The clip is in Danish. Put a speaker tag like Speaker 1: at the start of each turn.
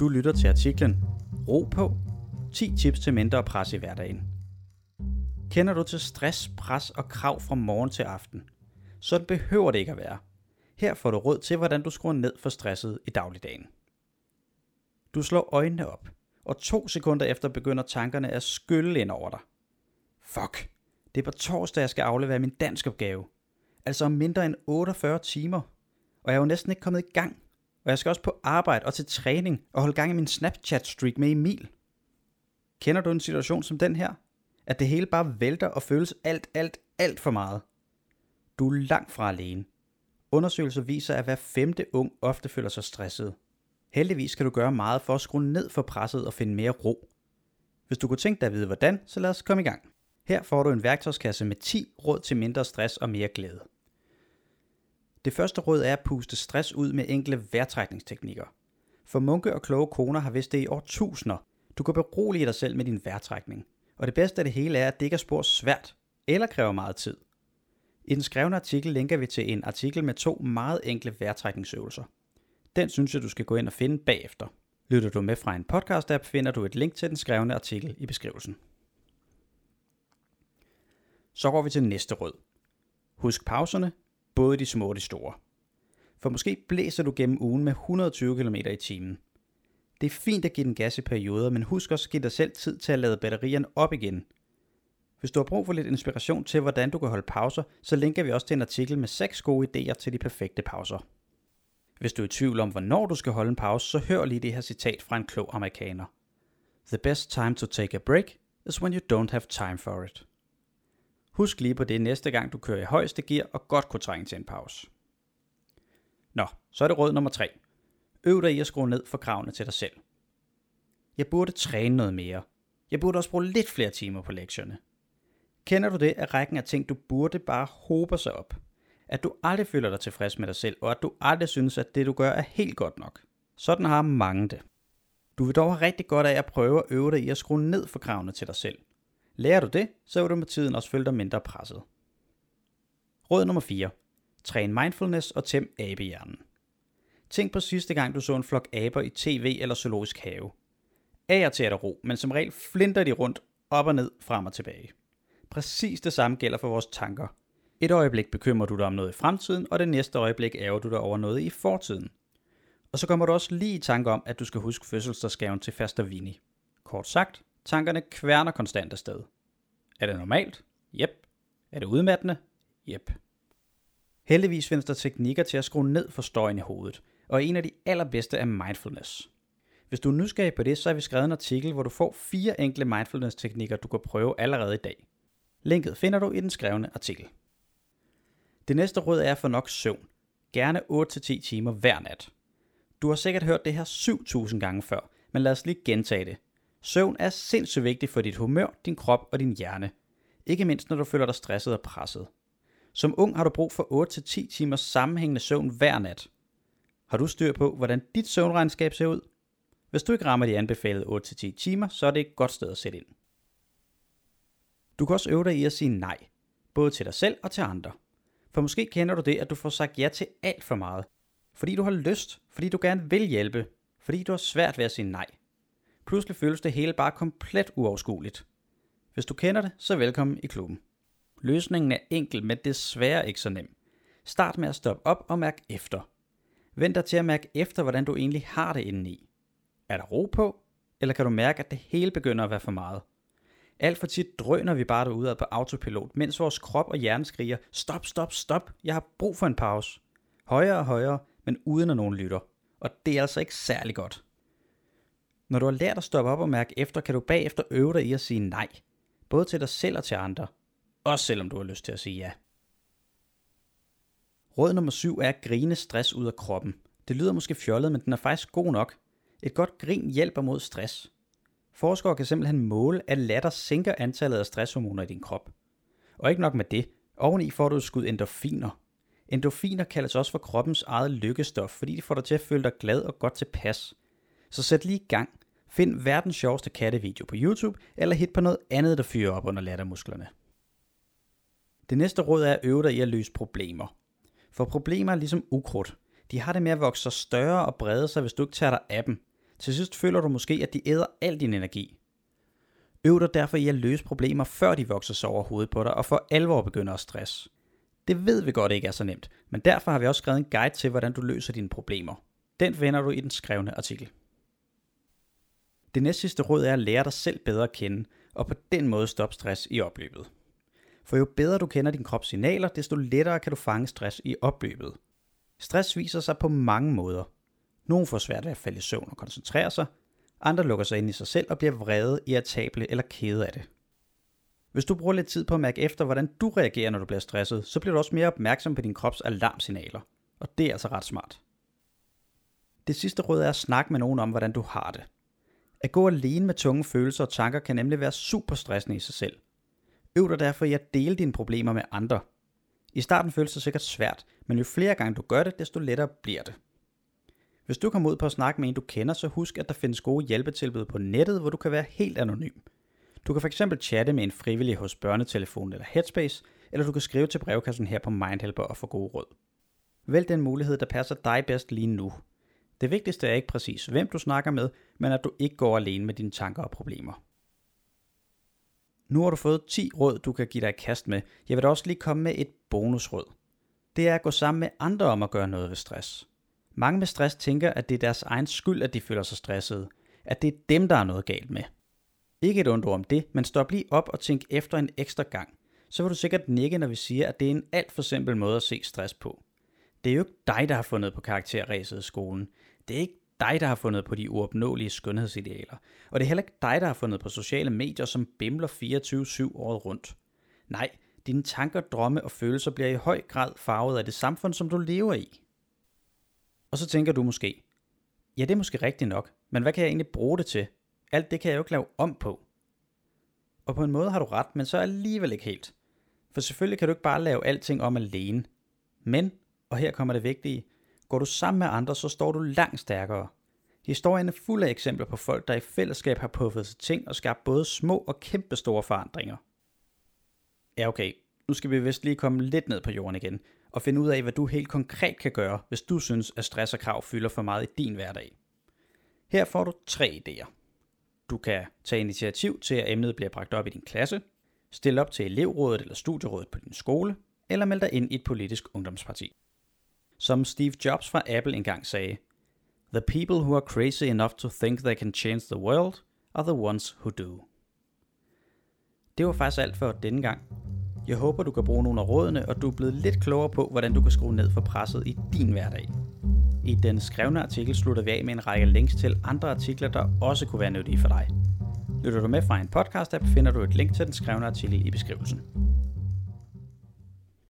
Speaker 1: Du lytter til artiklen Ro på 10 tips til mindre pres i hverdagen. Kender du til stress, pres og krav fra morgen til aften? Sådan behøver det ikke at være. Her får du råd til, hvordan du skruer ned for stresset i dagligdagen. Du slår øjnene op, og to sekunder efter begynder tankerne at skylle ind over dig. Fuck, det er på torsdag, jeg skal aflevere min danskopgave. Altså om mindre end 48 timer. Og jeg er jo næsten ikke kommet i gang. Og jeg skal også på arbejde og til træning og holde gang i min Snapchat-streak med Emil. Kender du en situation som den her? At det hele bare vælter og føles alt, alt, alt for meget. Du er langt fra alene. Undersøgelser viser, at hver femte ung ofte føler sig stresset. Heldigvis kan du gøre meget for at skrue ned for presset og finde mere ro. Hvis du kunne tænke dig at vide hvordan, så lad os komme i gang. Her får du en værktøjskasse med 10 råd til mindre stress og mere glæde. Det første råd er at puste stress ud med enkle vejrtrækningsteknikker. For munke og kloge koner har vist det i årtusinder. Du kan berolige dig selv med din vejrtrækning. Og det bedste af det hele er, at det ikke er spor svært eller kræver meget tid. I den skrevne artikel linker vi til en artikel med to meget enkle vejrtrækningsøvelser. Den synes jeg, du skal gå ind og finde bagefter. Lytter du med fra en podcast-app, finder du et link til den skrevne artikel i beskrivelsen. Så går vi til næste råd. Husk pauserne, både de små og de store. For måske blæser du gennem ugen med 120 km i timen. Det er fint at give den gas i perioder, men husk også at give dig selv tid til at lade batterierne op igen. Hvis du har brug for lidt inspiration til, hvordan du kan holde pauser, så linker vi også til en artikel med 6 gode idéer til de perfekte pauser. Hvis du er i tvivl om, hvornår du skal holde en pause, så hør lige det her citat fra en klog amerikaner. The best time to take a break is when you don't have time for it. Husk lige på det næste gang du kører i højeste gear og godt kunne trænge til en pause. Nå, så er det råd nummer 3. Øv dig i at skrue ned for kravene til dig selv. Jeg burde træne noget mere. Jeg burde også bruge lidt flere timer på lektierne. Kender du det, at rækken af ting, du burde bare hober sig op? At du aldrig føler dig tilfreds med dig selv, og at du aldrig synes, at det du gør er helt godt nok. Sådan har mange det. Du vil dog have rigtig godt af at prøve at øve dig i at skrue ned for kravene til dig selv. Lærer du det, så vil du med tiden også føle dig mindre presset. Råd nummer 4. Træn mindfulness og tæm abehjernen. Tænk på sidste gang du så en flok aber i tv eller zoologisk have. Af og til er der ro, men som regel flinter de rundt op og ned, frem og tilbage. Præcis det samme gælder for vores tanker. Et øjeblik bekymrer du dig om noget i fremtiden, og det næste øjeblik ærger du dig over noget i fortiden. Og så kommer du også lige i tanke om, at du skal huske fødselsdagsgaven til Faster Vini. Kort sagt, tankerne kværner konstant afsted. Er det normalt? Jep. Er det udmattende? Jep. Heldigvis findes der teknikker til at skrue ned for støjen i hovedet, og en af de allerbedste er mindfulness. Hvis du er nysgerrig på det, så har vi skrevet en artikel, hvor du får fire enkle mindfulness-teknikker, du kan prøve allerede i dag. Linket finder du i den skrevne artikel. Det næste råd er for nok søvn. Gerne 8-10 timer hver nat. Du har sikkert hørt det her 7000 gange før, men lad os lige gentage det. Søvn er sindssygt vigtigt for dit humør, din krop og din hjerne. Ikke mindst når du føler dig stresset og presset. Som ung har du brug for 8-10 timers sammenhængende søvn hver nat. Har du styr på, hvordan dit søvnregnskab ser ud? Hvis du ikke rammer de anbefalede 8-10 timer, så er det et godt sted at sætte ind. Du kan også øve dig i at sige nej, både til dig selv og til andre. For måske kender du det, at du får sagt ja til alt for meget. Fordi du har lyst, fordi du gerne vil hjælpe, fordi du har svært ved at sige nej. Pludselig føles det hele bare komplet uoverskueligt. Hvis du kender det, så velkommen i klubben. Løsningen er enkel, men desværre ikke så nem. Start med at stoppe op og mærke efter. Vent dig til at mærke efter, hvordan du egentlig har det indeni. Er der ro på, eller kan du mærke, at det hele begynder at være for meget? Alt for tit drøner vi bare derudad på autopilot, mens vores krop og hjerne skriger, stop, stop, stop, jeg har brug for en pause. Højere og højere, men uden at nogen lytter. Og det er altså ikke særlig godt. Når du har lært at stoppe op og mærke efter, kan du bagefter øve dig i at sige nej. Både til dig selv og til andre. Også selvom du har lyst til at sige ja. Råd nummer 7 er at grine stress ud af kroppen. Det lyder måske fjollet, men den er faktisk god nok. Et godt grin hjælper mod stress. Forskere kan simpelthen måle, at latter sænker antallet af stresshormoner i din krop. Og ikke nok med det, oveni får du et skud endorfiner. Endorfiner kaldes også for kroppens eget lykkestof, fordi de får dig til at føle dig glad og godt tilpas. Så sæt lige i gang. Find verdens sjoveste kattevideo på YouTube, eller hit på noget andet, der fyrer op under lattermusklerne. Det næste råd er at øve dig i at løse problemer. For problemer er ligesom ukrudt. De har det med at vokse sig større og brede sig, hvis du ikke tager dig af dem. Til sidst føler du måske, at de æder al din energi. Øv dig derfor i at løse problemer, før de vokser sig over hovedet på dig, og for alvor begynder at stress. Det ved vi godt ikke er så nemt, men derfor har vi også skrevet en guide til, hvordan du løser dine problemer. Den finder du i den skrevne artikel. Det næste sidste råd er at lære dig selv bedre at kende, og på den måde stoppe stress i opløbet. For jo bedre du kender din krops signaler, desto lettere kan du fange stress i opløbet. Stress viser sig på mange måder. Nogle får svært ved at falde i søvn og koncentrere sig, andre lukker sig ind i sig selv og bliver vrede, irritable eller kede af det. Hvis du bruger lidt tid på at mærke efter, hvordan du reagerer, når du bliver stresset, så bliver du også mere opmærksom på din krops alarmsignaler. Og det er altså ret smart. Det sidste råd er at snakke med nogen om, hvordan du har det. At gå alene med tunge følelser og tanker kan nemlig være super stressende i sig selv. Øv dig derfor i at dele dine problemer med andre. I starten føles det sikkert svært, men jo flere gange du gør det, desto lettere bliver det. Hvis du kommer ud på at snakke med en, du kender, så husk, at der findes gode hjælpetilbud på nettet, hvor du kan være helt anonym. Du kan fx chatte med en frivillig hos Børnetelefonen eller Headspace, eller du kan skrive til brevkassen her på Mindhelper og få gode råd. Vælg den mulighed, der passer dig bedst lige nu. Det vigtigste er ikke præcis, hvem du snakker med, men at du ikke går alene med dine tanker og problemer. Nu har du fået 10 råd, du kan give dig kast med. Jeg vil da også lige komme med et bonusråd. Det er at gå sammen med andre om at gøre noget ved stress. Mange med stress tænker, at det er deres egen skyld, at de føler sig stressede. At det er dem, der er noget galt med. Ikke et ondt om det, men stop lige op og tænk efter en ekstra gang. Så vil du sikkert nikke, når vi siger, at det er en alt for simpel måde at se stress på. Det er jo ikke dig, der har fundet på karakterræset i skolen. Det er ikke dig, der har fundet på de uopnåelige skønhedsidealer. Og det er heller ikke dig, der har fundet på sociale medier, som bimler 24-7 året rundt. Nej, dine tanker, drømme og følelser bliver i høj grad farvet af det samfund, som du lever i. Og så tænker du måske, ja det er måske rigtigt nok, men hvad kan jeg egentlig bruge det til? Alt det kan jeg jo ikke lave om på. Og på en måde har du ret, men så alligevel ikke helt. For selvfølgelig kan du ikke bare lave alting om alene. Men, og her kommer det vigtige, går du sammen med andre, så står du langt stærkere. Historien er fuld af eksempler på folk, der i fællesskab har puffet sig ting og skabt både små og kæmpe store forandringer. Ja okay, nu skal vi vist lige komme lidt ned på jorden igen, og finde ud af, hvad du helt konkret kan gøre, hvis du synes, at stress og krav fylder for meget i din hverdag. Her får du tre idéer. Du kan tage initiativ til, at emnet bliver bragt op i din klasse, stille op til elevrådet eller studierådet på din skole, eller melde dig ind i et politisk ungdomsparti. Som Steve Jobs fra Apple engang sagde, The people who are crazy enough to think they can change the world are the ones who do. Det var faktisk alt for denne gang. Jeg håber, du kan bruge nogle af rådene, og du er blevet lidt klogere på, hvordan du kan skrue ned for presset i din hverdag. I den skrevne artikel slutter vi af med en række links til andre artikler, der også kunne være nyttige for dig. Lytter du med fra en podcast-app, finder du et link til den skrevne artikel i beskrivelsen.